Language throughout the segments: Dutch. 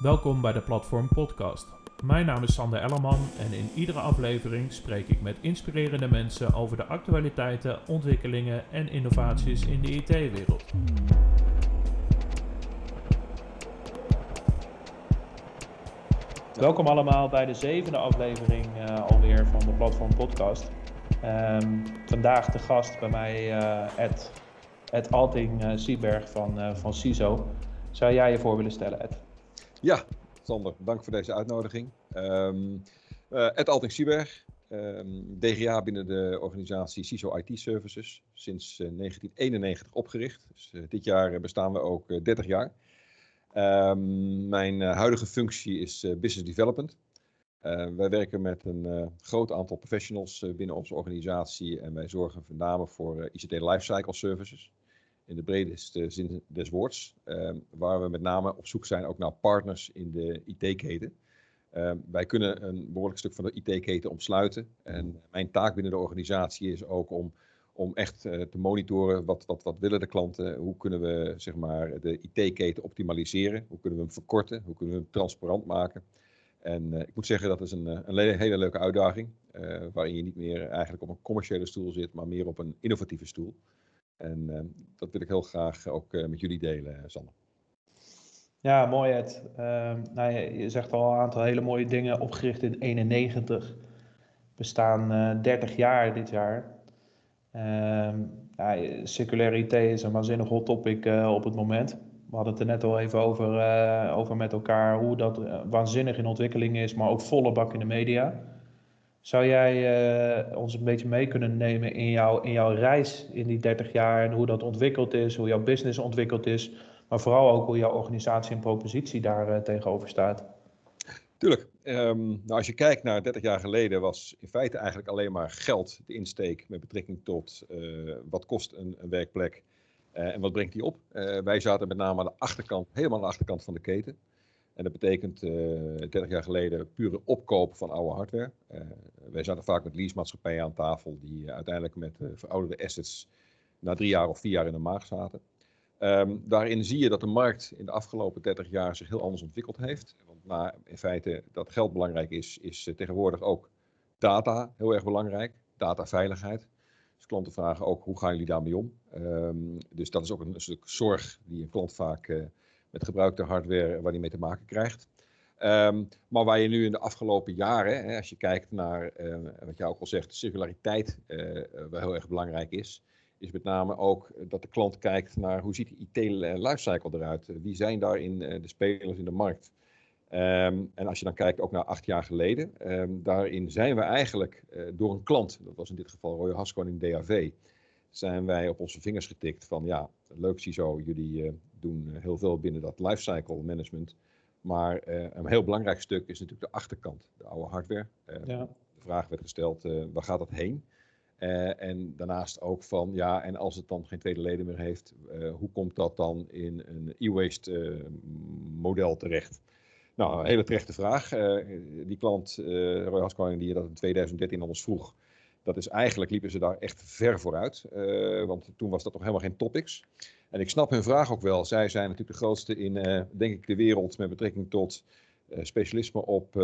Welkom bij de Platform Podcast. Mijn naam is Sander Ellerman en in iedere aflevering spreek ik met inspirerende mensen over de actualiteiten, ontwikkelingen en innovaties in de IT-wereld. Welkom allemaal bij de zevende aflevering uh, alweer van de Platform Podcast. Um, vandaag de gast bij mij, uh, Ed, Ed Alting uh, Sieberg van, van CISO. Zou jij je voor willen stellen, Ed? Ja, Sander, dank voor deze uitnodiging. Um, Ed Alting Sieberg, um, DGA binnen de organisatie CISO IT Services, sinds 1991 opgericht. Dus dit jaar bestaan we ook 30 jaar. Um, mijn huidige functie is Business Development. Wij werken met een groot aantal professionals binnen onze organisatie en wij zorgen met name voor ICT Lifecycle Services in de bredeste zin des woords, ehm, waar we met name op zoek zijn ook naar partners in de IT-keten. Ehm, wij kunnen een behoorlijk stuk van de IT-keten omsluiten en mijn taak binnen de organisatie is ook om om echt te monitoren wat, wat, wat willen de klanten, hoe kunnen we zeg maar, de IT-keten optimaliseren, hoe kunnen we hem verkorten, hoe kunnen we hem transparant maken. En uh, ik moet zeggen, dat is een, een hele leuke uitdaging, waarin je niet meer eigenlijk op een commerciële stoel zit, maar meer op een innovatieve stoel. En uh, dat wil ik heel graag ook met jullie delen, Sanne. Ja, mooi Ed. Ehm, nou, je, zegt al een aantal hele mooie dingen, opgericht in 91. We staan 30 jaar dit jaar. Ehm, ja, circulariteit is een waanzinnig hot topic op het moment. We hadden het er net al even over, over met elkaar hoe dat waanzinnig in ontwikkeling is, maar ook volle bak in de media. Zou jij uh, ons een beetje mee kunnen nemen in, jou, in jouw reis in die 30 jaar en hoe dat ontwikkeld is, hoe jouw business ontwikkeld is, maar vooral ook hoe jouw organisatie en propositie daar tegenover staat? Tuurlijk. Um, nou, als je kijkt naar 30 jaar geleden was in feite eigenlijk alleen maar geld de insteek met betrekking tot wat kost een, een werkplek en wat brengt die op? Wij zaten met name aan de achterkant, helemaal aan de achterkant van de keten. En dat betekent uh, 30 jaar geleden pure opkoop van oude hardware. wij zaten vaak met leasemaatschappijen aan tafel die uiteindelijk met verouderde assets na drie jaar of vier jaar in de maag zaten. Um, daarin zie je dat de markt in de afgelopen 30 jaar zich heel anders ontwikkeld heeft. Want na, in feite dat geld belangrijk is, is tegenwoordig ook data heel erg belangrijk. Dataveiligheid. Dus klanten vragen ook hoe gaan jullie daarmee om? Um, dus dat is ook een, stuk zorg die een klant vaak met gebruikte hardware waar die mee te maken krijgt. Um, maar waar je nu in de afgelopen jaren, hè, als je kijkt naar uh, wat jij ook al zegt, circulariteit uh, wel heel erg belangrijk is, is met name ook dat de klant kijkt naar hoe ziet die IT-lifecycle eruit? Wie zijn daarin de spelers in de markt? Um, en als je dan kijkt ook naar acht jaar geleden, daarin zijn we eigenlijk door een klant, dat was in dit geval Royal Haskoning DAV, zijn wij op onze vingers getikt van ja, leuk CISO, jullie doen heel veel binnen dat lifecycle management. Maar uh, een heel belangrijk stuk is natuurlijk de achterkant, de oude hardware. Ja. De vraag werd gesteld, waar gaat dat heen? en daarnaast ook van, ja, en als het dan geen tweede leden meer heeft, hoe komt dat dan in een e-waste model terecht? Nou, een hele terechte vraag. Die klant, Roy Haskoning, die dat in 2013 al ons vroeg, dat is eigenlijk liepen ze daar echt ver vooruit. Want toen was dat nog helemaal geen topics. En ik snap hun vraag ook wel. Zij zijn natuurlijk de grootste in, denk ik, de wereld met betrekking tot specialisme op,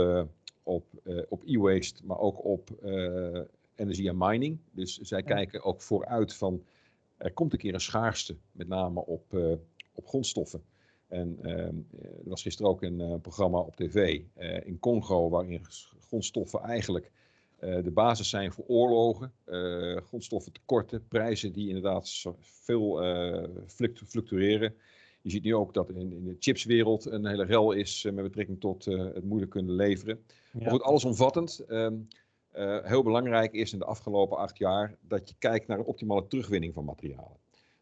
op, op e-waste, maar ook op energie en mining. Dus zij kijken ook vooruit van, er komt een keer een schaarste, met name op, op grondstoffen. En uh, er was gisteren ook een uh, programma op tv in Congo, waarin grondstoffen eigenlijk de basis zijn voor oorlogen. grondstoffen tekorten, prijzen die inderdaad veel fluctueren. Je ziet nu ook dat in, in de chipswereld een hele rel is met betrekking tot het moeilijk kunnen leveren. Ja. Maar goed, allesomvattend. Ehm, heel belangrijk is in de afgelopen acht jaar dat je kijkt naar een optimale terugwinning van materialen.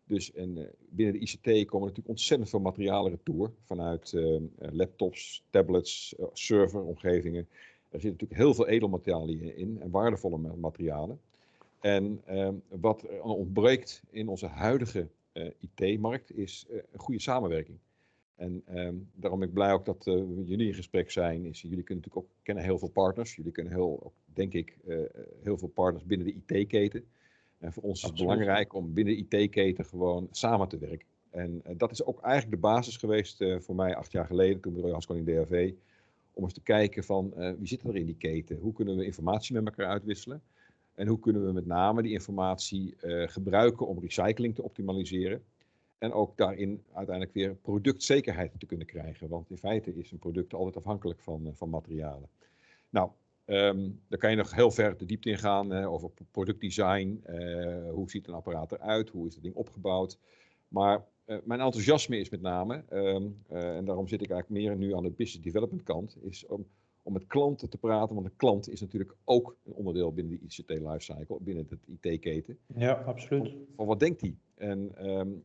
Dus en, uh, binnen de ICT komen natuurlijk ontzettend veel materialen retour. Vanuit uh, laptops, tablets, serveromgevingen. Er zit natuurlijk heel veel edelmaterialen in en waardevolle materialen. En ehm, wat ontbreekt in onze huidige IT-markt is een goede samenwerking. En um, daarom ben ik blij ook dat jullie in gesprek zijn. Is, jullie kunnen natuurlijk ook kennen heel veel partners. Jullie kennen heel, denk ik, heel veel partners binnen de IT-keten. En voor ons is het belangrijk om binnen de IT-keten gewoon samen te werken. En dat is ook eigenlijk de basis geweest voor mij acht jaar geleden, toen bij Royal Haskoning DRV, om eens te kijken van wie zit er in die keten? Hoe kunnen we informatie met elkaar uitwisselen? En hoe kunnen we met name die informatie gebruiken om recycling te optimaliseren? En ook daarin uiteindelijk weer productzekerheid te kunnen krijgen. Want in feite is een product altijd afhankelijk van, van materialen. Nou, Um, daar kan je nog heel ver de diepte in gaan over productdesign. Hoe ziet een apparaat eruit? Hoe is het ding opgebouwd? Maar uh, mijn enthousiasme is met name, um, en daarom zit ik eigenlijk meer nu aan de business development kant, is om, om met klanten te praten. Want een klant is natuurlijk ook een onderdeel binnen de ICT lifecycle, binnen het IT-keten. Ja, absoluut. Van, van wat denkt hij? En um,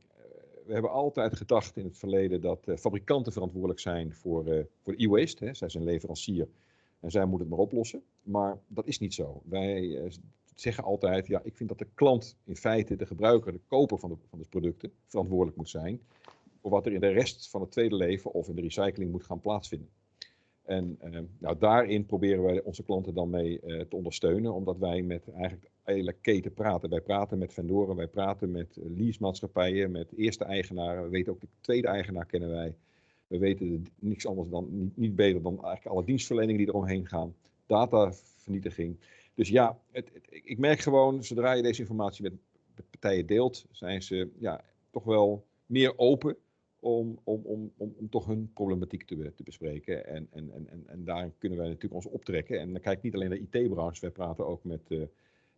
we hebben altijd gedacht in het verleden dat fabrikanten verantwoordelijk zijn voor, voor de e-waste. Zij zijn leverancier en zij moeten het maar oplossen. Maar dat is niet zo. Wij eh, zeggen altijd, ja, ik vind dat de klant in feite, de gebruiker, de koper van de, van de producten, verantwoordelijk moet zijn voor wat er in de rest van het tweede leven of in de recycling moet gaan plaatsvinden. En eh, nou, daarin proberen wij onze klanten dan mee uh, te ondersteunen, omdat wij met eigenlijk hele keten praten. Wij praten met vendoren, wij praten met leasemaatschappijen, met eerste eigenaren. We weten ook de tweede eigenaar kennen wij. We weten niks anders dan, niet, niet beter dan eigenlijk alle dienstverleningen die eromheen gaan. Datavernietiging. Dus ja, het, ik merk gewoon, zodra je deze informatie met, partijen deelt, zijn ze ja, toch wel meer open om, om, om, om, om toch hun problematiek te, te bespreken. En, en, en, en daar kunnen wij natuurlijk ons optrekken. En dan kijk ik niet alleen naar de IT-branche, wij praten ook met, uh,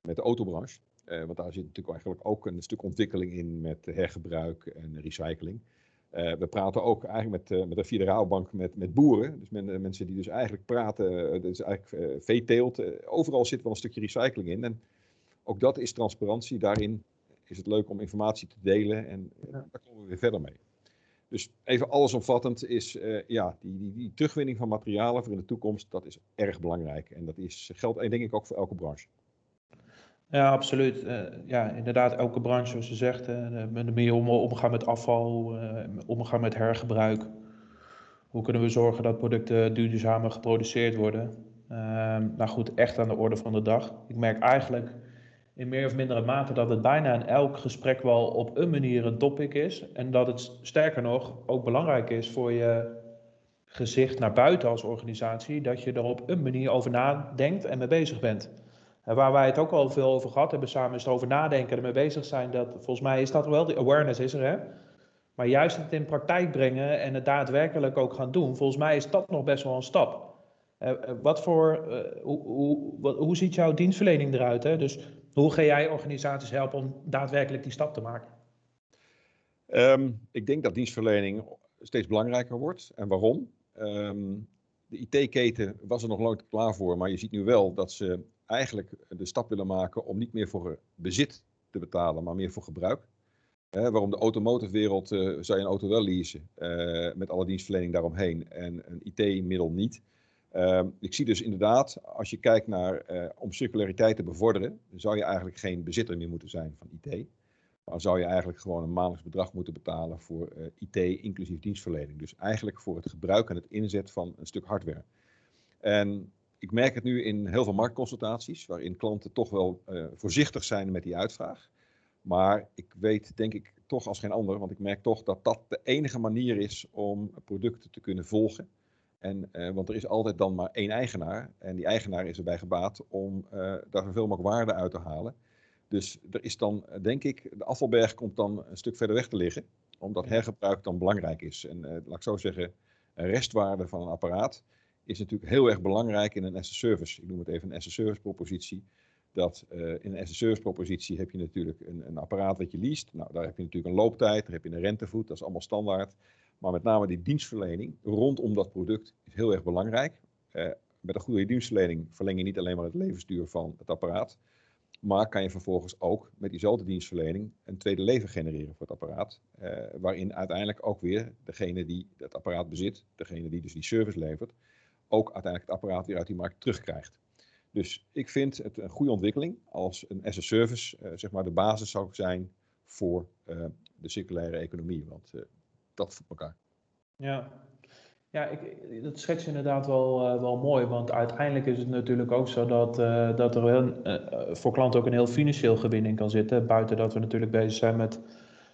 met de autobranche. Uh, want daar zit natuurlijk eigenlijk ook een stuk ontwikkeling in met hergebruik en recycling. Uh, we praten ook eigenlijk met, uh, met de Federaalbank met, met boeren. Dus men, eh, mensen die dus eigenlijk praten, dus eigenlijk uh, veeteelt. overal zit wel een stukje recycling in. En ook dat is transparantie. Daarin is het leuk om informatie te delen en ja. daar komen we weer verder mee. Dus even allesomvattend is ja, die, die, die, terugwinning van materialen voor in de toekomst, dat is erg belangrijk. En dat is, geldt denk ik ook voor elke branche. Ja, absoluut. Uh, ja, inderdaad, elke branche, zoals je zegt, uh, manier om omgaan met afval, uh, omgaan met hergebruik. Hoe kunnen we zorgen dat producten duurzamer geproduceerd worden? Ehm, nou goed, echt aan de orde van de dag. Ik merk eigenlijk in meer of mindere mate dat het bijna in elk gesprek wel op een manier een topic is. En dat het sterker nog ook belangrijk is voor je gezicht naar buiten als organisatie, dat je er op een manier over nadenkt en mee bezig bent. Waar wij het ook al veel over gehad hebben samen, is het over nadenken en ermee bezig zijn. Dat, volgens mij is dat wel, de awareness is er, hè? Maar juist het in praktijk brengen en het daadwerkelijk ook gaan doen, volgens mij is dat nog best wel een stap. Uh, wat voor, uh, hoe, hoe, wat, hoe ziet jouw dienstverlening eruit? Hè? Dus hoe ga jij organisaties helpen om daadwerkelijk die stap te maken? Um, ik denk dat dienstverlening steeds belangrijker wordt. En waarom? Um, de IT-keten was er nog nooit klaar voor, maar je ziet nu wel dat ze eigenlijk de stap willen maken om niet meer voor bezit te betalen, maar meer voor gebruik. waarom de automotive wereld uh, zou je een auto wel leasen uh, met alle dienstverlening daaromheen en een IT-middel niet. Uh, ik zie dus inderdaad, als je kijkt naar eh, om circulariteit te bevorderen, zou je eigenlijk geen bezitter meer moeten zijn van IT. Maar zou je eigenlijk gewoon een maandelijks bedrag moeten betalen voor IT inclusief dienstverlening. Dus eigenlijk voor het gebruik en het inzet van een stuk hardware. En ik merk het nu in heel veel marktconsultaties, waarin klanten toch wel uh, voorzichtig zijn met die uitvraag. Maar ik weet denk ik toch als geen ander, want ik merk toch dat dat de enige manier is om producten te kunnen volgen. En, uh, want er is altijd dan maar één eigenaar. En die eigenaar is erbij gebaat om uh, daar zoveel mogelijk waarde uit te halen. Dus er is dan, denk ik, de afvalberg komt dan een stuk verder weg te liggen. Omdat hergebruik dan belangrijk is. En laat ik zo zeggen, een restwaarde van een apparaat is natuurlijk heel erg belangrijk in een as-a-service. Ik noem het even een as-a-service propositie. Dat uh, in een as-a-service propositie heb je natuurlijk een, een, apparaat wat je leest. Nou, daar heb je natuurlijk een looptijd, daar heb je een rentevoet, dat is allemaal standaard. Maar met name die dienstverlening rondom dat product is heel erg belangrijk. Uh, met een goede dienstverlening verleng je niet alleen maar het levensduur van het apparaat, maar kan je vervolgens ook met diezelfde dienstverlening een tweede leven genereren voor het apparaat. Uh, waarin uiteindelijk ook weer degene die het apparaat bezit, degene die dus die service levert, ook uiteindelijk het apparaat weer uit die markt terugkrijgt. Dus ik vind het een goede ontwikkeling als een as a service uh, zeg maar de basis zou zijn voor uh, de circulaire economie. Want uh, dat voedt elkaar. Ja, ja ik, dat schets je inderdaad wel, wel mooi. Want uiteindelijk is het natuurlijk ook zo dat, dat er een, voor klanten ook een heel financieel gewin in kan zitten. Buiten dat we natuurlijk bezig zijn met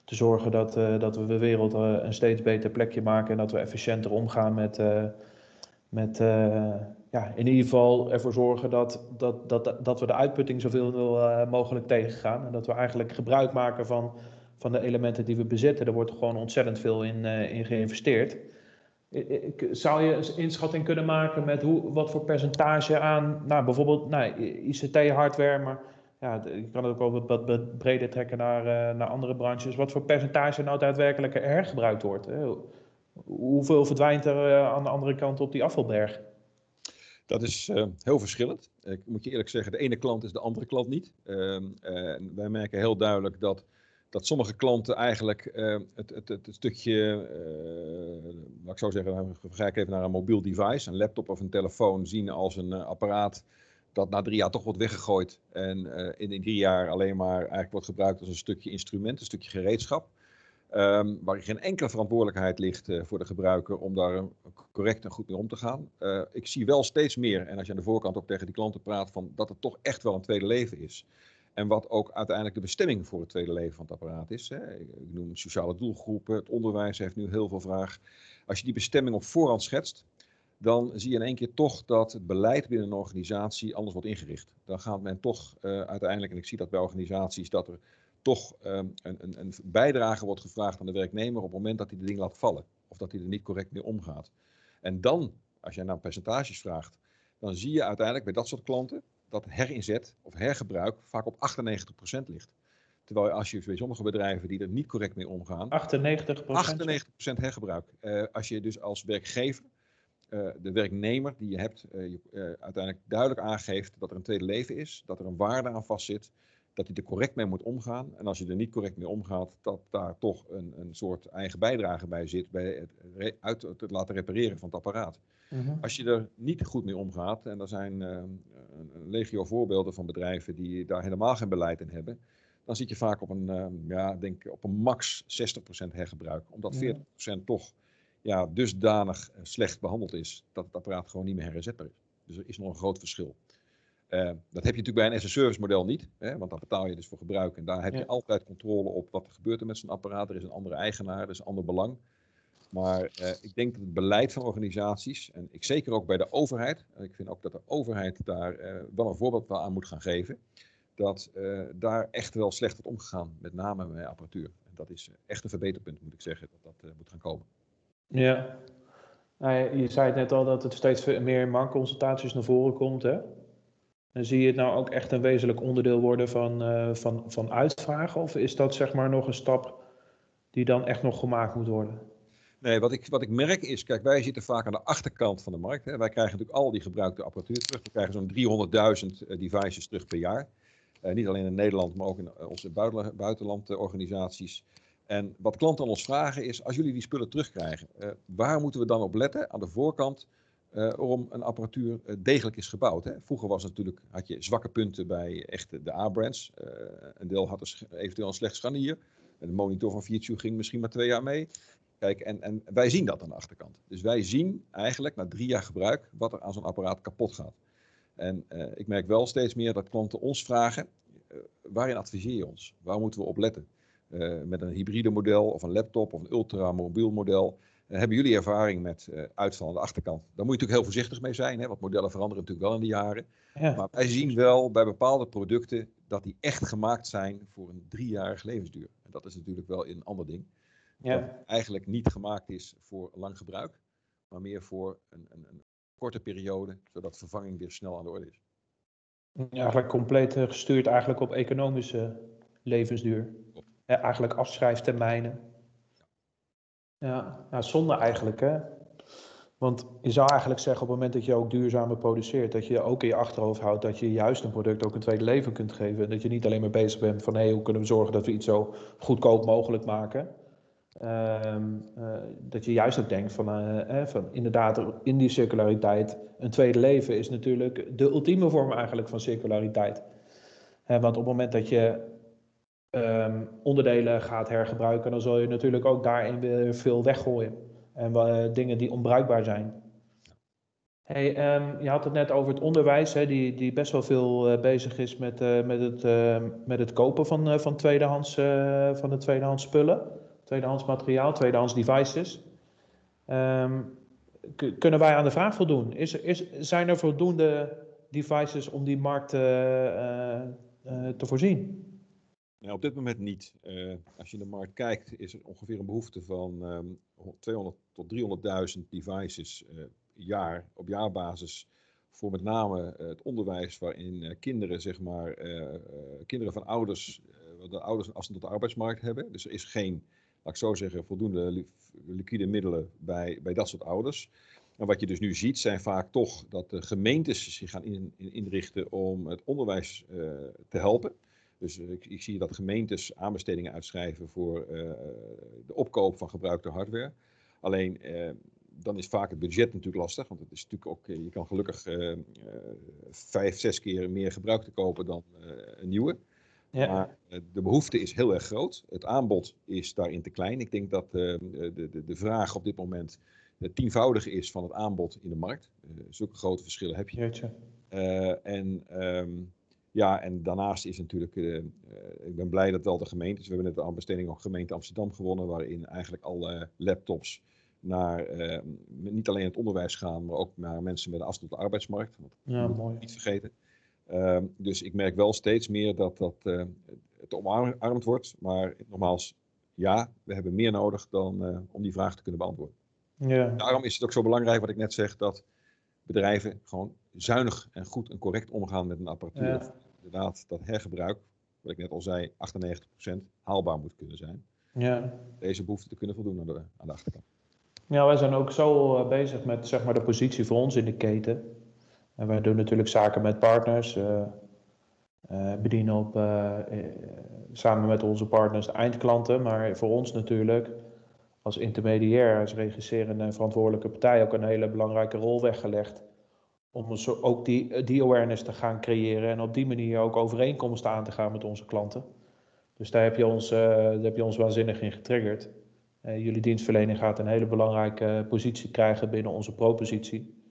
te zorgen dat, dat we de wereld een steeds beter plekje maken en dat we efficiënter omgaan met, met ja, in ieder geval ervoor zorgen dat, dat, dat, dat we de uitputting zoveel mogelijk tegengaan. En dat we eigenlijk gebruik maken van, van de elementen die we bezitten. Er wordt gewoon ontzettend veel in, in geïnvesteerd. Zou je een inschatting kunnen maken met hoe, wat voor percentage aan, nou, bijvoorbeeld nou, ICT-hardware, maar ja, je kan het ook wel wat breder trekken naar, naar andere branches. Wat voor percentage nou daadwerkelijk hergebruikt wordt? Hè? Hoeveel verdwijnt er uh, aan de andere kant op die afvalberg? Dat is uh, heel verschillend. Ik moet je eerlijk zeggen, de ene klant is de andere klant niet. Ehm, wij merken heel duidelijk dat dat sommige klanten eigenlijk uh, het, het, het, stukje, uh, laat ik zo zeggen, ik even naar een mobiel device, een laptop of een telefoon zien als een apparaat dat na drie jaar toch wordt weggegooid en in, in drie jaar alleen maar eigenlijk wordt gebruikt als een stukje instrument, een stukje gereedschap. Um, waar geen enkele verantwoordelijkheid ligt voor de gebruiker om daar correct en goed mee om te gaan. ik zie wel steeds meer, en als je aan de voorkant ook tegen die klanten praat, van dat het toch echt wel een tweede leven is. En wat ook uiteindelijk de bestemming voor het tweede leven van het apparaat is. Hè. Ik noem sociale doelgroepen, het onderwijs heeft nu heel veel vraag. Als je die bestemming op voorhand schetst, dan zie je in één keer toch dat het beleid binnen een organisatie anders wordt ingericht. Dan gaat men toch uiteindelijk, en ik zie dat bij organisaties, dat er toch um, een, een, een, bijdrage wordt gevraagd aan de werknemer op het moment dat hij de ding laat vallen. Of dat hij er niet correct mee omgaat. En dan, als jij naar percentages vraagt, dan zie je uiteindelijk bij dat soort klanten dat herinzet of hergebruik vaak op 98% ligt. Terwijl als je bij sommige bedrijven die er niet correct mee omgaan. 98%? 98% hergebruik. Uh, als je dus als werkgever, uh, de werknemer die je hebt, uh, je, uiteindelijk duidelijk aangeeft dat er een tweede leven is, dat er een waarde aan vastzit, dat hij er correct mee moet omgaan. En als je er niet correct mee omgaat, dat daar toch een, een soort eigen bijdrage bij zit bij het, uit, het laten repareren van het apparaat. Mhm. Als je er niet goed mee omgaat, en er zijn uh, een legio voorbeelden van bedrijven die daar helemaal geen beleid in hebben, dan zit je vaak op een, uh, ja, denk op een max 60% hergebruik. Omdat 40% toch ja, dusdanig eh, slecht behandeld is dat het apparaat gewoon niet meer herinzetbaar is. Dus er is nog een groot verschil. Uh, dat heb je natuurlijk bij een as-a-service model niet, hè, want daar betaal je dus voor gebruik. En daar heb je altijd controle op wat er gebeurt er met zo'n apparaat. Er is een andere eigenaar, er is een ander belang. Maar uh, ik denk dat het beleid van organisaties, en ik zeker ook bij de overheid, en ik vind ook dat de overheid daar uh, wel een voorbeeld aan moet gaan geven, dat daar echt wel slecht wordt omgegaan, met name met apparatuur. En dat is echt een verbeterpunt, moet ik zeggen, dat dat moet gaan komen. Ja, nou, je zei het net al dat het steeds meer marktconsultaties naar voren komt. Hè? En zie je het nou ook echt een wezenlijk onderdeel worden van, van, van uitvragen? Of is dat zeg maar nog een stap die dan echt nog gemaakt moet worden? Nee, wat ik, wat ik merk is, kijk, wij zitten vaak aan de achterkant van de markt. Hè. Wij krijgen natuurlijk al die gebruikte apparatuur terug. We krijgen zo'n 300.000 uh, devices terug per jaar. Uh, niet alleen in Nederland, maar ook in onze buitenlandorganisaties. En wat klanten aan ons vragen is, als jullie die spullen terugkrijgen, waar moeten we dan op letten aan de voorkant om een apparatuur degelijk is gebouwd? Hè? Vroeger was natuurlijk, had je zwakke punten bij echt de A-brands. een deel had dus eventueel een slecht scharnier. De monitor van Fujitsu ging misschien maar twee jaar mee. Kijk, en, en wij zien dat aan de achterkant. Dus wij zien eigenlijk na drie jaar gebruik wat er aan zo'n apparaat kapot gaat. En ik merk wel steeds meer dat klanten ons vragen, waarin adviseer je ons? Waar moeten we op letten? Met een hybride model of een laptop of een ultramobiel model. Hebben jullie ervaring met uitval aan de achterkant? Daar moet je natuurlijk heel voorzichtig mee zijn, hè, want modellen veranderen natuurlijk wel in de jaren. Ja. Maar wij zien wel bij bepaalde producten dat die echt gemaakt zijn voor een driejarig levensduur. En dat is natuurlijk wel een ander ding ja. dat eigenlijk niet gemaakt is voor lang gebruik, maar meer voor een, een, een korte periode, zodat vervanging weer snel aan de orde is. Ja, eigenlijk compleet eh, gestuurd eigenlijk op economische levensduur. Ja, eigenlijk afschrijftermijnen. Ja, ja, zonde eigenlijk hè. Want je zou eigenlijk zeggen op het moment dat je ook duurzamer produceert, dat je ook in je achterhoofd houdt dat je juist een product ook een tweede leven kunt geven. En dat je niet alleen maar bezig bent van hé, hey, hoe kunnen we zorgen dat we iets zo goedkoop mogelijk maken. Um, uh, dat je juist ook denkt van, uh, van inderdaad in die circulariteit, een tweede leven is natuurlijk de ultieme vorm eigenlijk van circulariteit. Uh, want op het moment dat je um, onderdelen gaat hergebruiken, dan zul je natuurlijk ook daarin weer veel weggooien. En dingen die onbruikbaar zijn. Hey, ehm, je had het net over het onderwijs, hè, die, die best wel veel uh, bezig is met, uh, met, het, uh, met het kopen van, van, tweedehands, van de tweedehands spullen, tweedehands materiaal, tweedehands devices. Kunnen wij aan de vraag voldoen? Is, is, zijn er voldoende devices om die markt te voorzien? Nou, op dit moment niet. als je in de markt kijkt, is er ongeveer een behoefte van um, 200 tot 300.000 devices jaar, op jaarbasis voor met name eh, het onderwijs waarin eh, kinderen, zeg maar, eh, kinderen van ouders, de ouders een afstand tot de arbeidsmarkt hebben. Dus er is geen, laat ik zo zeggen, voldoende liquide middelen bij, bij dat soort ouders. En wat je dus nu ziet, zijn vaak toch dat de gemeentes zich gaan in, inrichten om het onderwijs te helpen. Dus ik, ik, zie dat gemeentes aanbestedingen uitschrijven voor de opkoop van gebruikte hardware. Alleen dan is vaak het budget natuurlijk lastig. Want het is natuurlijk ook, eh, je kan gelukkig uh, vijf, zes keer meer gebruik te kopen dan een nieuwe. Ja. Maar de behoefte is heel erg groot. Het aanbod is daarin te klein. Ik denk dat de, de, de vraag op dit moment het tienvoudige is van het aanbod in de markt. zulke grote verschillen heb je. en, um, ja, en daarnaast is natuurlijk, ik ben blij dat wel de gemeentes, we hebben net de aanbesteding ook gemeente Amsterdam gewonnen, waarin eigenlijk alle laptops naar eh, niet alleen het onderwijs gaan, maar ook naar mensen met een afstand op de arbeidsmarkt. Want ja, mooi. Niet vergeten. Uh, dus ik merk wel steeds meer dat, dat het omarmd wordt. Maar nogmaals, ja, we hebben meer nodig dan om die vraag te kunnen beantwoorden. Ja. Daarom is het ook zo belangrijk wat ik net zeg, dat bedrijven gewoon zuinig en goed en correct omgaan met een apparatuur. Ja. Inderdaad, dat hergebruik, wat ik net al zei, 98% haalbaar moet kunnen zijn. Ja. Deze behoefte te kunnen voldoen aan de, aan de achterkant. Ja, wij zijn ook zo uh, bezig met zeg maar, de positie voor ons in de keten. En wij doen natuurlijk zaken met partners. Uh, uh, bedienen op, samen met onze partners de eindklanten. Maar voor ons natuurlijk als intermediair, als regisserende en verantwoordelijke partij ook een hele belangrijke rol weggelegd. Om zo ook die, die awareness te gaan creëren en op die manier ook overeenkomsten aan te gaan met onze klanten. Dus daar heb je ons, daar heb je ons waanzinnig in getriggerd. Uh, jullie dienstverlening gaat een hele belangrijke positie krijgen binnen onze propositie.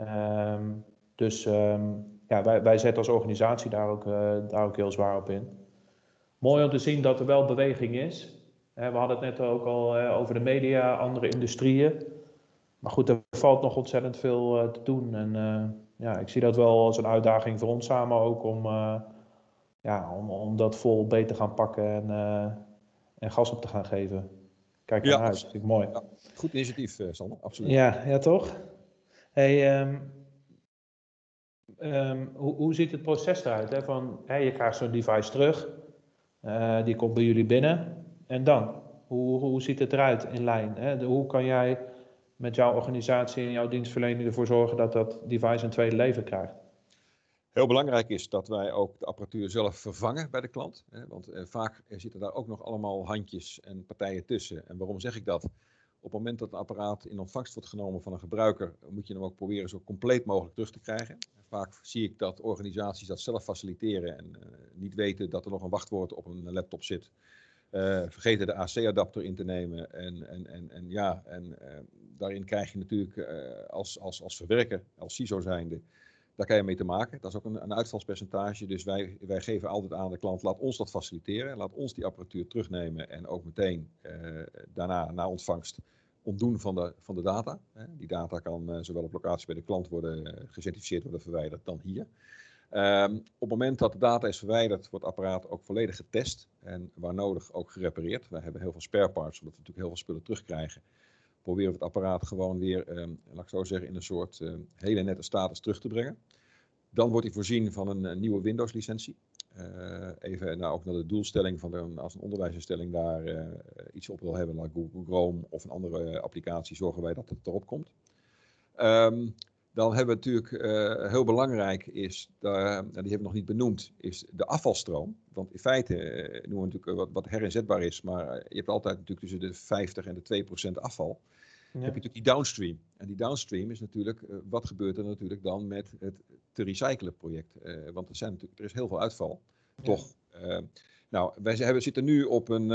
Um, dus um, ja, wij, wij zetten als organisatie daar ook, daar ook heel zwaar op in. Mooi om te zien dat er wel beweging is. We hadden het net ook al over de media, andere industrieën. Maar goed, er valt nog ontzettend veel te doen. En ja, ik zie dat wel als een uitdaging voor ons samen ook om, ja, om, om dat vol beter te gaan pakken en, en gas op te gaan geven. Kijk naar ja, uit, vind ik mooi. Ja, goed initiatief, Sander, absoluut. Ja, ja toch? Hey, um, um, hoe, hoe ziet het proces eruit? Hè? Van, hey, je krijgt zo'n device terug, uh, die komt bij jullie binnen, en dan? Hoe, hoe ziet het eruit in lijn? Hè? De, hoe kan jij met jouw organisatie en jouw dienstverlening ervoor zorgen dat dat device een tweede leven krijgt? Heel belangrijk is dat wij ook de apparatuur zelf vervangen bij de klant. Want eh, vaak zitten daar ook nog allemaal handjes en partijen tussen. En waarom zeg ik dat? Op het moment dat een apparaat in ontvangst wordt genomen van een gebruiker, moet je hem ook proberen zo compleet mogelijk terug te krijgen. Vaak zie ik dat organisaties dat zelf faciliteren en uh, niet weten dat er nog een wachtwoord op een laptop zit. Uh, vergeten de AC-adapter in te nemen. En, en, en, en ja, en uh, daarin krijg je natuurlijk uh, als, als, als verwerker, als CISO zijnde, daar kan je mee te maken. Dat is ook een, een uitvalspercentage. Dus wij, wij geven altijd aan de klant, laat ons dat faciliteren. Laat ons die apparatuur terugnemen en ook meteen daarna, na ontvangst, ontdoen van de, van de data. Die data kan zowel op locatie bij de klant worden gecertificeerd worden verwijderd dan hier. Um, op het moment dat de data is verwijderd, wordt het apparaat ook volledig getest en waar nodig ook gerepareerd. Wij hebben heel veel spare parts, omdat we natuurlijk heel veel spullen terugkrijgen proberen we het apparaat gewoon weer, eh, laat ik zo zeggen, in een soort eh, hele nette status terug te brengen. Dan wordt hij voorzien van een, een nieuwe Windows licentie. Uh, even nou, ook naar de doelstelling van de, als een onderwijsinstelling daar uh, iets op wil hebben, like Google Chrome of een andere applicatie, zorgen wij dat het erop komt. Um, dan hebben we natuurlijk, uh, heel belangrijk is, de, nou, die hebben we nog niet benoemd, is de afvalstroom. Want in feite uh, noemen we natuurlijk wat, wat herinzetbaar is, maar je hebt altijd natuurlijk tussen de 50 en de 2 procent afval. Dan heb je natuurlijk die downstream. En die downstream is natuurlijk, wat gebeurt er natuurlijk dan met het te recyclen project? want er, zijn natuurlijk, er is heel veel uitval, ja. toch? nou, wij hebben, zitten nu op een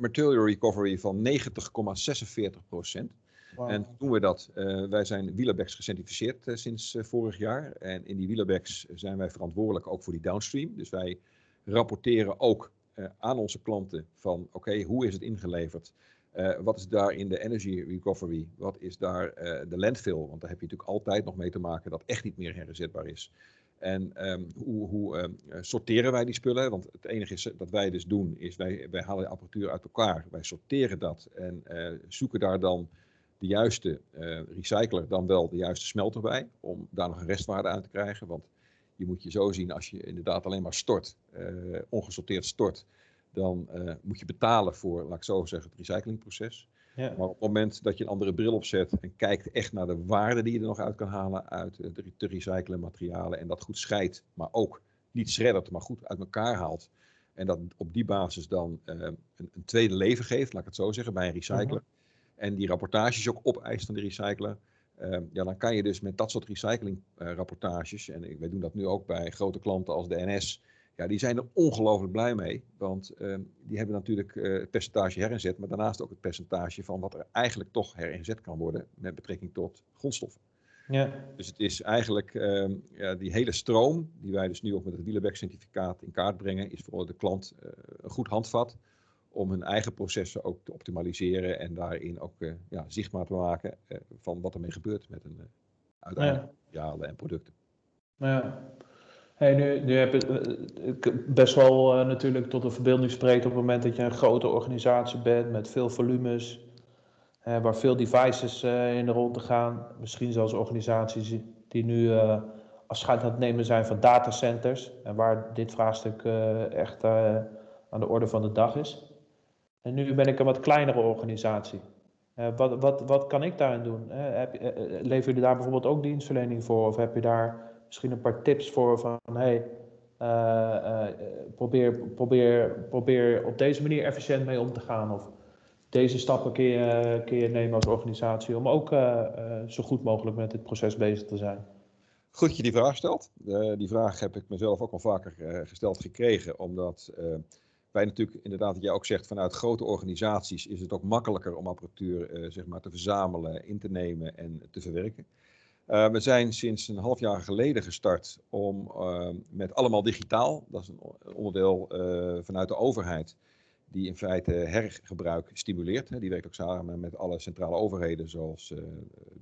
material recovery van 90,46 procent. En hoe doen we dat? wij zijn Wheelerbags gecertificeerd sinds vorig jaar. En in die Wheelerbags zijn wij verantwoordelijk ook voor die downstream. Dus wij rapporteren ook aan onze klanten van oké, hoe is het ingeleverd? Wat is daar in de energy recovery? Wat is daar de landfill? Want daar heb je natuurlijk altijd nog mee te maken dat echt niet meer herinzetbaar is. En um, hoe, hoe um, sorteren wij die spullen? Want het enige is, dat wij dus doen, is wij, wij halen de apparatuur uit elkaar. Wij sorteren dat en zoeken daar dan de juiste recycler, dan wel de juiste smelter bij. Om daar nog een restwaarde aan te krijgen. Want je moet je zo zien, als je inderdaad alleen maar stort, ongesorteerd stort dan uh, moet je betalen voor, laat ik zo zeggen, het recyclingproces. Ja. Maar op het moment dat je een andere bril opzet en kijkt echt naar de waarde die je er nog uit kan halen uit de te recyclen materialen en dat goed scheidt, maar ook niet shreddert, maar goed uit elkaar haalt. En dat op die basis dan uh, een, een, tweede leven geeft, laat ik het zo zeggen, bij een recycler. Uh-huh. En die rapportages ook opeist van de recycler. Uh, ja, dan kan je dus met dat soort recyclingrapportages, en wij doen dat nu ook bij grote klanten als de NS, ja, die zijn er ongelooflijk blij mee. Want uh, die hebben natuurlijk uh, het percentage herinzet, maar daarnaast ook het percentage van wat er eigenlijk toch herinzet kan worden met betrekking tot grondstoffen. Ja. Dus het is eigenlijk uh, ja, die hele stroom, die wij dus nu ook met het Wielerberg-certificaat in kaart brengen, is voor de klant eh, een goed handvat om hun eigen processen ook te optimaliseren en daarin ook ja, zichtbaar te maken van wat ermee gebeurt met een uiteindelijk materialen en producten. Ja. Hey, nu, nu heb je uh, best wel uh, natuurlijk tot de verbeelding spreekt op het moment dat je een grote organisatie bent met veel volumes, uh, waar veel devices in de ronde gaan. Misschien zelfs organisaties die nu afscheid aan het nemen zijn van datacenters en waar dit vraagstuk echt aan de orde van de dag is. En nu ben ik een wat kleinere organisatie. wat, wat, wat kan ik daarin doen? heb, lever jullie daar bijvoorbeeld ook dienstverlening voor of heb je daar misschien een paar tips voor van hey, uh, probeer, probeer, probeer op deze manier efficiënt mee om te gaan. Of deze stappen kun je, kun je nemen als organisatie om ook uh, zo goed mogelijk met dit proces bezig te zijn. Goed dat je die vraag stelt. die vraag heb ik mezelf ook al vaker gesteld gekregen, omdat wij natuurlijk inderdaad, wat jij ook zegt, vanuit grote organisaties is het ook makkelijker om apparatuur zeg maar, te verzamelen, in te nemen en te verwerken. Uh, we zijn sinds een half jaar geleden gestart om uh, met allemaal digitaal, dat is een onderdeel vanuit de overheid, die in feite hergebruik stimuleert. Die werkt ook samen met alle centrale overheden, zoals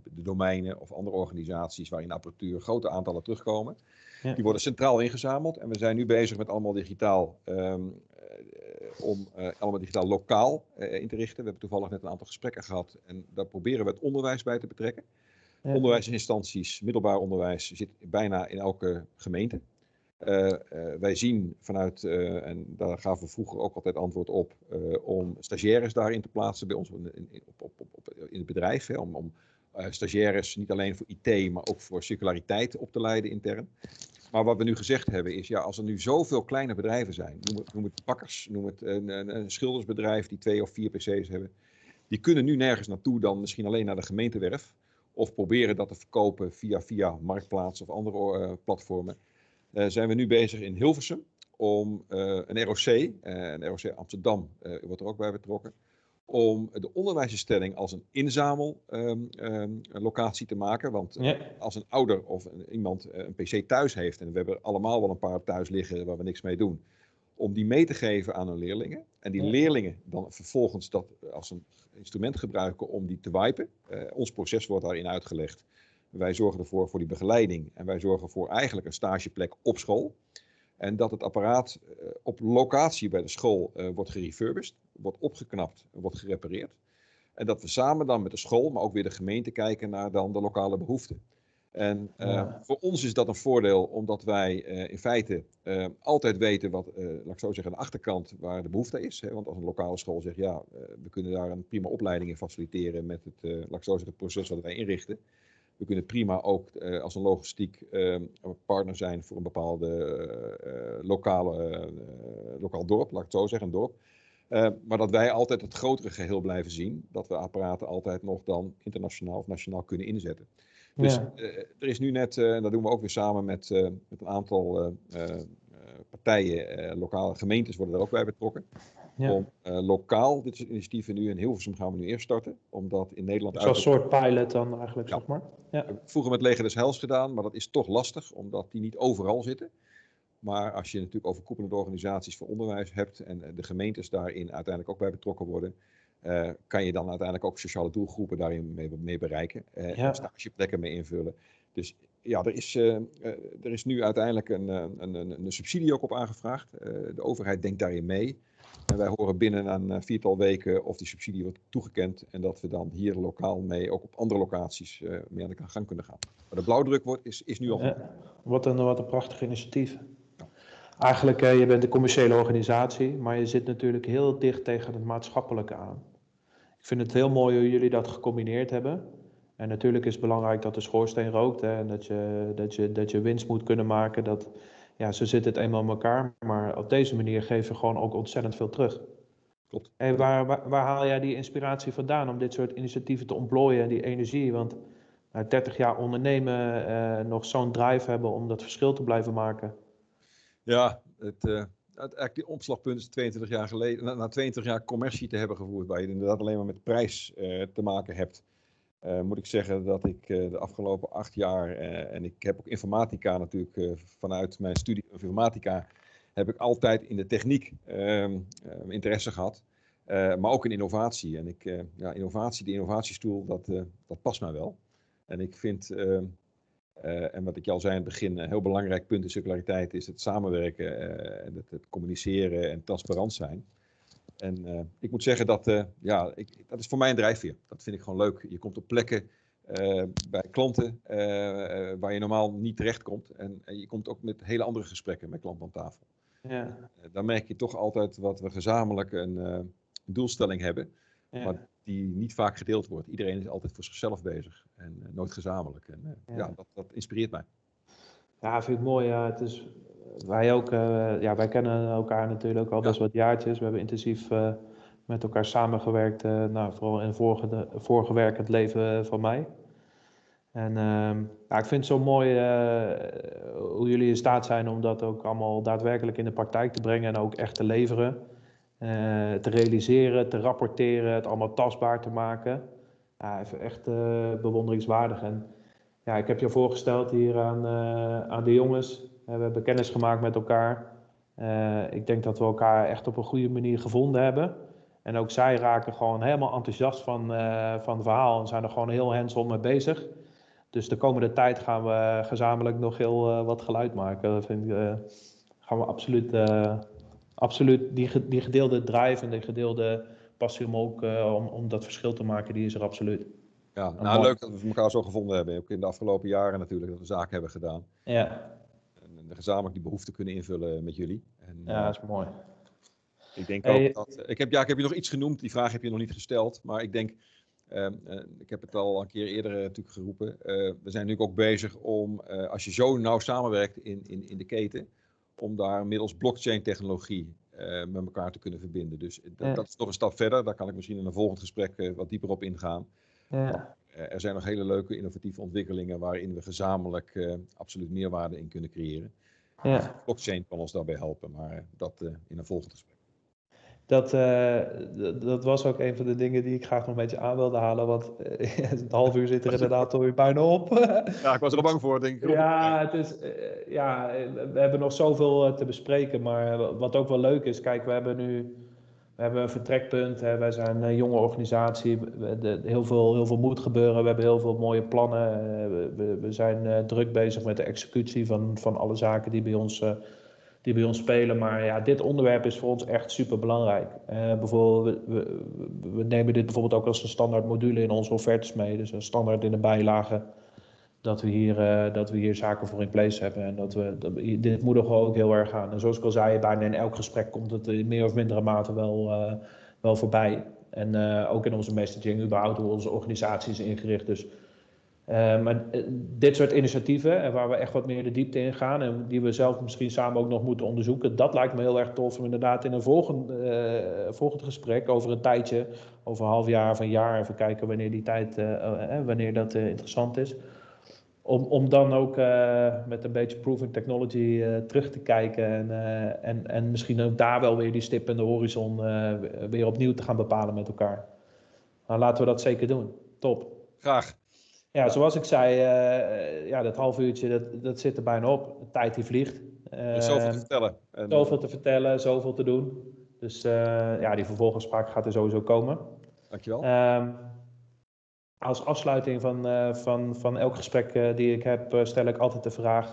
de domeinen of andere organisaties waarin apparatuur grote aantallen terugkomen. Ja. Die worden centraal ingezameld en we zijn nu bezig met allemaal digitaal, um, om allemaal digitaal lokaal in te richten. We hebben toevallig net een aantal gesprekken gehad en daar proberen we het onderwijs bij te betrekken. Ja. Onderwijsinstanties, middelbaar onderwijs zit bijna in elke gemeente. Uh, uh, wij zien vanuit, uh, en daar gaven we vroeger ook altijd antwoord op, om stagiaires daarin te plaatsen bij ons in, in, op, op, op, in het bedrijf. Hè, om, om stagiaires niet alleen voor IT, maar ook voor circulariteit op te leiden intern. Maar wat we nu gezegd hebben is, ja, als er nu zoveel kleine bedrijven zijn, noem het, noem het bakkers, noem het een, een, schildersbedrijf die twee of vier PC's hebben, die kunnen nu nergens naartoe dan misschien alleen naar de gemeentewerf of proberen dat te verkopen via, via Marktplaats of andere platformen, zijn we nu bezig in Hilversum om uh, een ROC, een ROC Amsterdam wordt er ook bij betrokken, om de onderwijsinstelling als een inzamellocatie um, um, te maken. Want ja. als een ouder of een, iemand een PC thuis heeft, en we hebben allemaal wel een paar thuis liggen waar we niks mee doen, om die mee te geven aan hun leerlingen. En die leerlingen dan vervolgens dat als een instrument gebruiken om die te wipen. Uh, ons proces wordt daarin uitgelegd. Wij zorgen ervoor voor die begeleiding en wij zorgen voor eigenlijk een stageplek op school. En dat het apparaat uh, op locatie bij de school uh, wordt gerefurbished, wordt opgeknapt, wordt gerepareerd. En dat we samen dan met de school, maar ook weer de gemeente kijken naar dan de lokale behoeften. En uh, ja. voor ons is dat een voordeel, omdat wij uh, in feite uh, altijd weten wat, laat ik zo zeggen, aan de achterkant waar de behoefte is. Hè? Want als een lokale school zegt, ja, we kunnen daar een prima opleiding in faciliteren met het, laat ik zo zeggen, het proces wat wij inrichten. We kunnen prima ook als een logistiek partner zijn voor een bepaalde lokale, lokaal dorp, laat ik het zo zeggen, een dorp. maar dat wij altijd het grotere geheel blijven zien, dat we apparaten altijd nog dan internationaal of nationaal kunnen inzetten. Dus ja. er is nu net, en dat doen we ook weer samen met, met een aantal partijen, lokale gemeentes worden er ook bij betrokken. Ja. Om lokaal dit soort initiatieven nu in Hilversum gaan we nu eerst starten. Omdat in Nederland... Zoals soort pilot dan eigenlijk, zeg maar. Ja. Vroeger met Leger des Hels gedaan, maar dat is toch lastig, omdat die niet overal zitten. Maar als je natuurlijk overkoepelende organisaties voor onderwijs hebt en de gemeentes daarin uiteindelijk ook bij betrokken worden, uh, kan je dan uiteindelijk ook sociale doelgroepen daarin mee, mee bereiken. Uh, ja. stageplekken mee invullen. Dus ja, er is, uh, er is nu uiteindelijk een, een, een, een, subsidie ook op aangevraagd. de overheid denkt daarin mee. En wij horen binnen een viertal weken of die subsidie wordt toegekend. En dat we dan hier lokaal mee, ook op andere locaties, mee aan de gang kunnen gaan. Maar de blauwdruk wordt, is, is nu al. Ja, wat, een, wat een prachtig initiatief. Eigenlijk, je bent een commerciële organisatie, maar je zit natuurlijk heel dicht tegen het maatschappelijke aan. Ik vind het heel mooi hoe jullie dat gecombineerd hebben. En natuurlijk is het belangrijk dat de schoorsteen rookt hè, en dat je, dat, je, dat je winst moet kunnen maken. Dat, ja, zo zit het eenmaal in elkaar. Maar op deze manier geef je gewoon ook ontzettend veel terug. Klopt. Hey, waar, waar, waar, haal jij die inspiratie vandaan om dit soort initiatieven te ontplooien en die energie? Want na 30 jaar ondernemen, eh, nog zo'n drive hebben om dat verschil te blijven maken. Ja, het, uh, eigenlijk die omslagpunt is 22 jaar geleden, na, na 22 jaar commercie te hebben gevoerd, waar je inderdaad alleen maar met prijs uh, te maken hebt. Uh, moet ik zeggen dat ik uh, de afgelopen acht jaar, en ik heb ook informatica natuurlijk vanuit mijn studie informatica, heb ik altijd in de techniek ehm, interesse gehad. maar ook in innovatie. En ik, ja, innovatie, die innovatiestoel, dat, dat past mij wel. En ik vind ehm, en wat ik al zei in het begin, een heel belangrijk punt in circulariteit is het samenwerken, en het, het, communiceren en transparant zijn. En uh, ik moet zeggen dat, ja, ik, dat is voor mij een drijfveer. Dat vind ik gewoon leuk. Je komt op plekken bij klanten waar je normaal niet terechtkomt. En, en je komt ook met hele andere gesprekken met klanten aan tafel. Ja. dan merk je toch altijd wat we gezamenlijk een doelstelling hebben. Ja. Maar die niet vaak gedeeld wordt. Iedereen is altijd voor zichzelf bezig en nooit gezamenlijk. En ja, ja dat, dat, inspireert mij. Ja, vind ik mooi. Ja. Het is, wij ook, uh, ja, wij kennen elkaar natuurlijk al best wat jaartjes. We hebben intensief met elkaar samengewerkt, nou, vooral in vorige, de, vorige werk het leven van mij. En ehm, ja, ik vind het zo mooi hoe jullie in staat zijn om dat ook allemaal daadwerkelijk in de praktijk te brengen en ook echt te leveren. Eh, te realiseren, te rapporteren, het allemaal tastbaar te maken. Ja, even echt uh, bewonderingswaardig. En ja, ik heb je voorgesteld hier aan, uh, aan de jongens. We hebben kennis gemaakt met elkaar. ik denk dat we elkaar echt op een goede manier gevonden hebben. En ook zij raken gewoon helemaal enthousiast van, van het verhaal en zijn er gewoon heel hands-on mee bezig. Dus de komende tijd gaan we gezamenlijk nog heel wat geluid maken. Dat vind ik, gaan we absoluut absoluut, die, die gedeelde drive en die gedeelde passie om ook uh, om, om dat verschil te maken, die is er absoluut. Ja, nou leuk dat we elkaar zo gevonden hebben. Ook in de afgelopen jaren natuurlijk, dat we zaken hebben gedaan. Ja. En gezamenlijk die behoefte kunnen invullen met jullie. En, ja, dat is mooi. Ik denk ook dat. Ik heb, ja, ik heb je nog iets genoemd, die vraag heb je nog niet gesteld. Maar ik denk, uh, uh, ik heb het al een keer eerder natuurlijk geroepen. we zijn nu ook bezig om, als je zo nauw samenwerkt in, in, in de keten, om daar middels blockchain-technologie met elkaar te kunnen verbinden. Dus dat, dat, is nog een stap verder. Daar kan ik misschien in een volgend gesprek wat dieper op ingaan. Ja. Uh, er zijn nog hele leuke innovatieve ontwikkelingen waarin we gezamenlijk absoluut meerwaarde in kunnen creëren. Ja. Blockchain kan ons daarbij helpen, maar dat in een volgend gesprek. Dat, uh, dat was ook een van de dingen die ik graag nog een beetje aan wilde halen. Want het half uur zit er inderdaad alweer bijna op. ja, ik was er al bang voor, denk ik. Ja, het is, ja, we hebben nog zoveel te bespreken. Maar wat ook wel leuk is, kijk, we hebben nu we hebben een vertrekpunt. Hè, wij zijn een jonge organisatie. Heel, veel, heel veel moet gebeuren. We hebben heel veel mooie plannen. we, we, zijn druk bezig met de executie van, van alle zaken die bij ons die bij ons spelen. Maar ja, dit onderwerp is voor ons echt super belangrijk. Bijvoorbeeld, we, we, nemen dit bijvoorbeeld ook als een standaard module in onze offertes mee. Dus een standaard in de bijlage. Dat we, hier, uh, dat we hier zaken voor in place hebben. En dat we, dat, dit moedigen we ook heel erg aan. En zoals ik al zei, bijna in elk gesprek komt het in meer of mindere mate wel, uh, wel voorbij. En ook in onze messaging, überhaupt hoe onze organisatie is ingericht. Dus maar eh, dit soort initiatieven, en waar we echt wat meer de diepte in gaan en die we zelf misschien samen ook nog moeten onderzoeken, dat lijkt me heel erg tof om inderdaad in een volgend, volgend gesprek over een tijdje, over een half jaar of een jaar, even kijken wanneer die tijd, wanneer dat interessant is. Om, om dan ook met een beetje proving technology terug te kijken en, en, en misschien ook daar wel weer die stip in de horizon weer opnieuw te gaan bepalen met elkaar. Nou, laten we dat zeker doen. Top. Graag. Ja, zoals ik zei, ja, dat half uurtje, dat, dat zit er bijna op. De tijd die vliegt. Zoveel te vertellen. En, zoveel te vertellen, zoveel te doen. Dus ja, die vervolgenspraak gaat er sowieso komen. Dankjewel. Um, als afsluiting van, uh, van, van elk gesprek uh, die ik heb, uh, stel ik altijd de vraag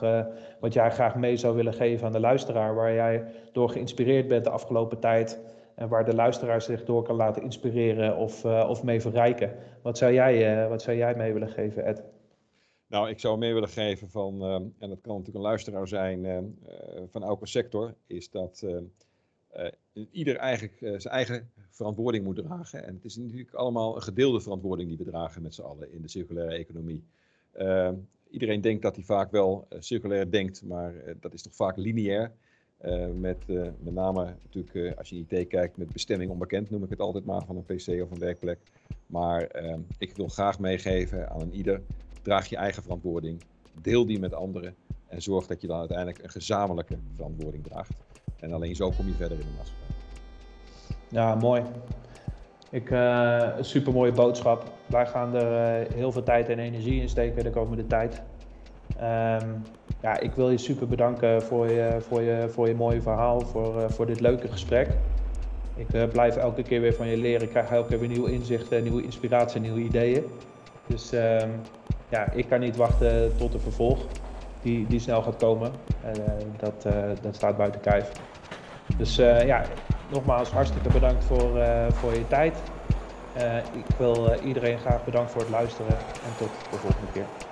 wat jij graag mee zou willen geven aan de luisteraar, waar jij door geïnspireerd bent de afgelopen tijd en waar de luisteraar zich door kan laten inspireren of, of mee verrijken. Wat zou, jij, wat zou jij mee willen geven, Ed? Nou, ik zou mee willen geven van, en dat kan natuurlijk een luisteraar zijn van elke sector, is dat ieder eigenlijk zijn eigen verantwoording moet dragen. En het is natuurlijk allemaal een gedeelde verantwoording die we dragen met z'n allen in de circulaire economie. Uh, iedereen denkt dat hij vaak wel circulair denkt, maar dat is toch vaak lineair. met met name natuurlijk, als je IT kijkt, met bestemming onbekend noem ik het altijd maar van een PC of een werkplek. Maar ehm, ik wil graag meegeven aan een ieder, draag je eigen verantwoording, deel die met anderen en zorg dat je dan uiteindelijk een gezamenlijke verantwoording draagt. En alleen zo kom je verder in de maatschappij. Ja, mooi. Ik, uh, een super mooie boodschap. Wij gaan er uh, heel veel tijd en energie in steken de komende tijd. Um, ja, ik wil je super bedanken voor je, voor je, voor je mooie verhaal, voor, uh, voor dit leuke gesprek. Ik blijf elke keer weer van je leren. Ik krijg elke keer weer nieuwe inzichten, nieuwe inspiratie, nieuwe ideeën. Dus um, ja, ik kan niet wachten tot de vervolg die, die snel gaat komen. dat, dat staat buiten kijf. Dus ja, nogmaals hartstikke bedankt voor, uh, voor je tijd. Uh, ik wil iedereen graag bedanken voor het luisteren en tot de volgende keer.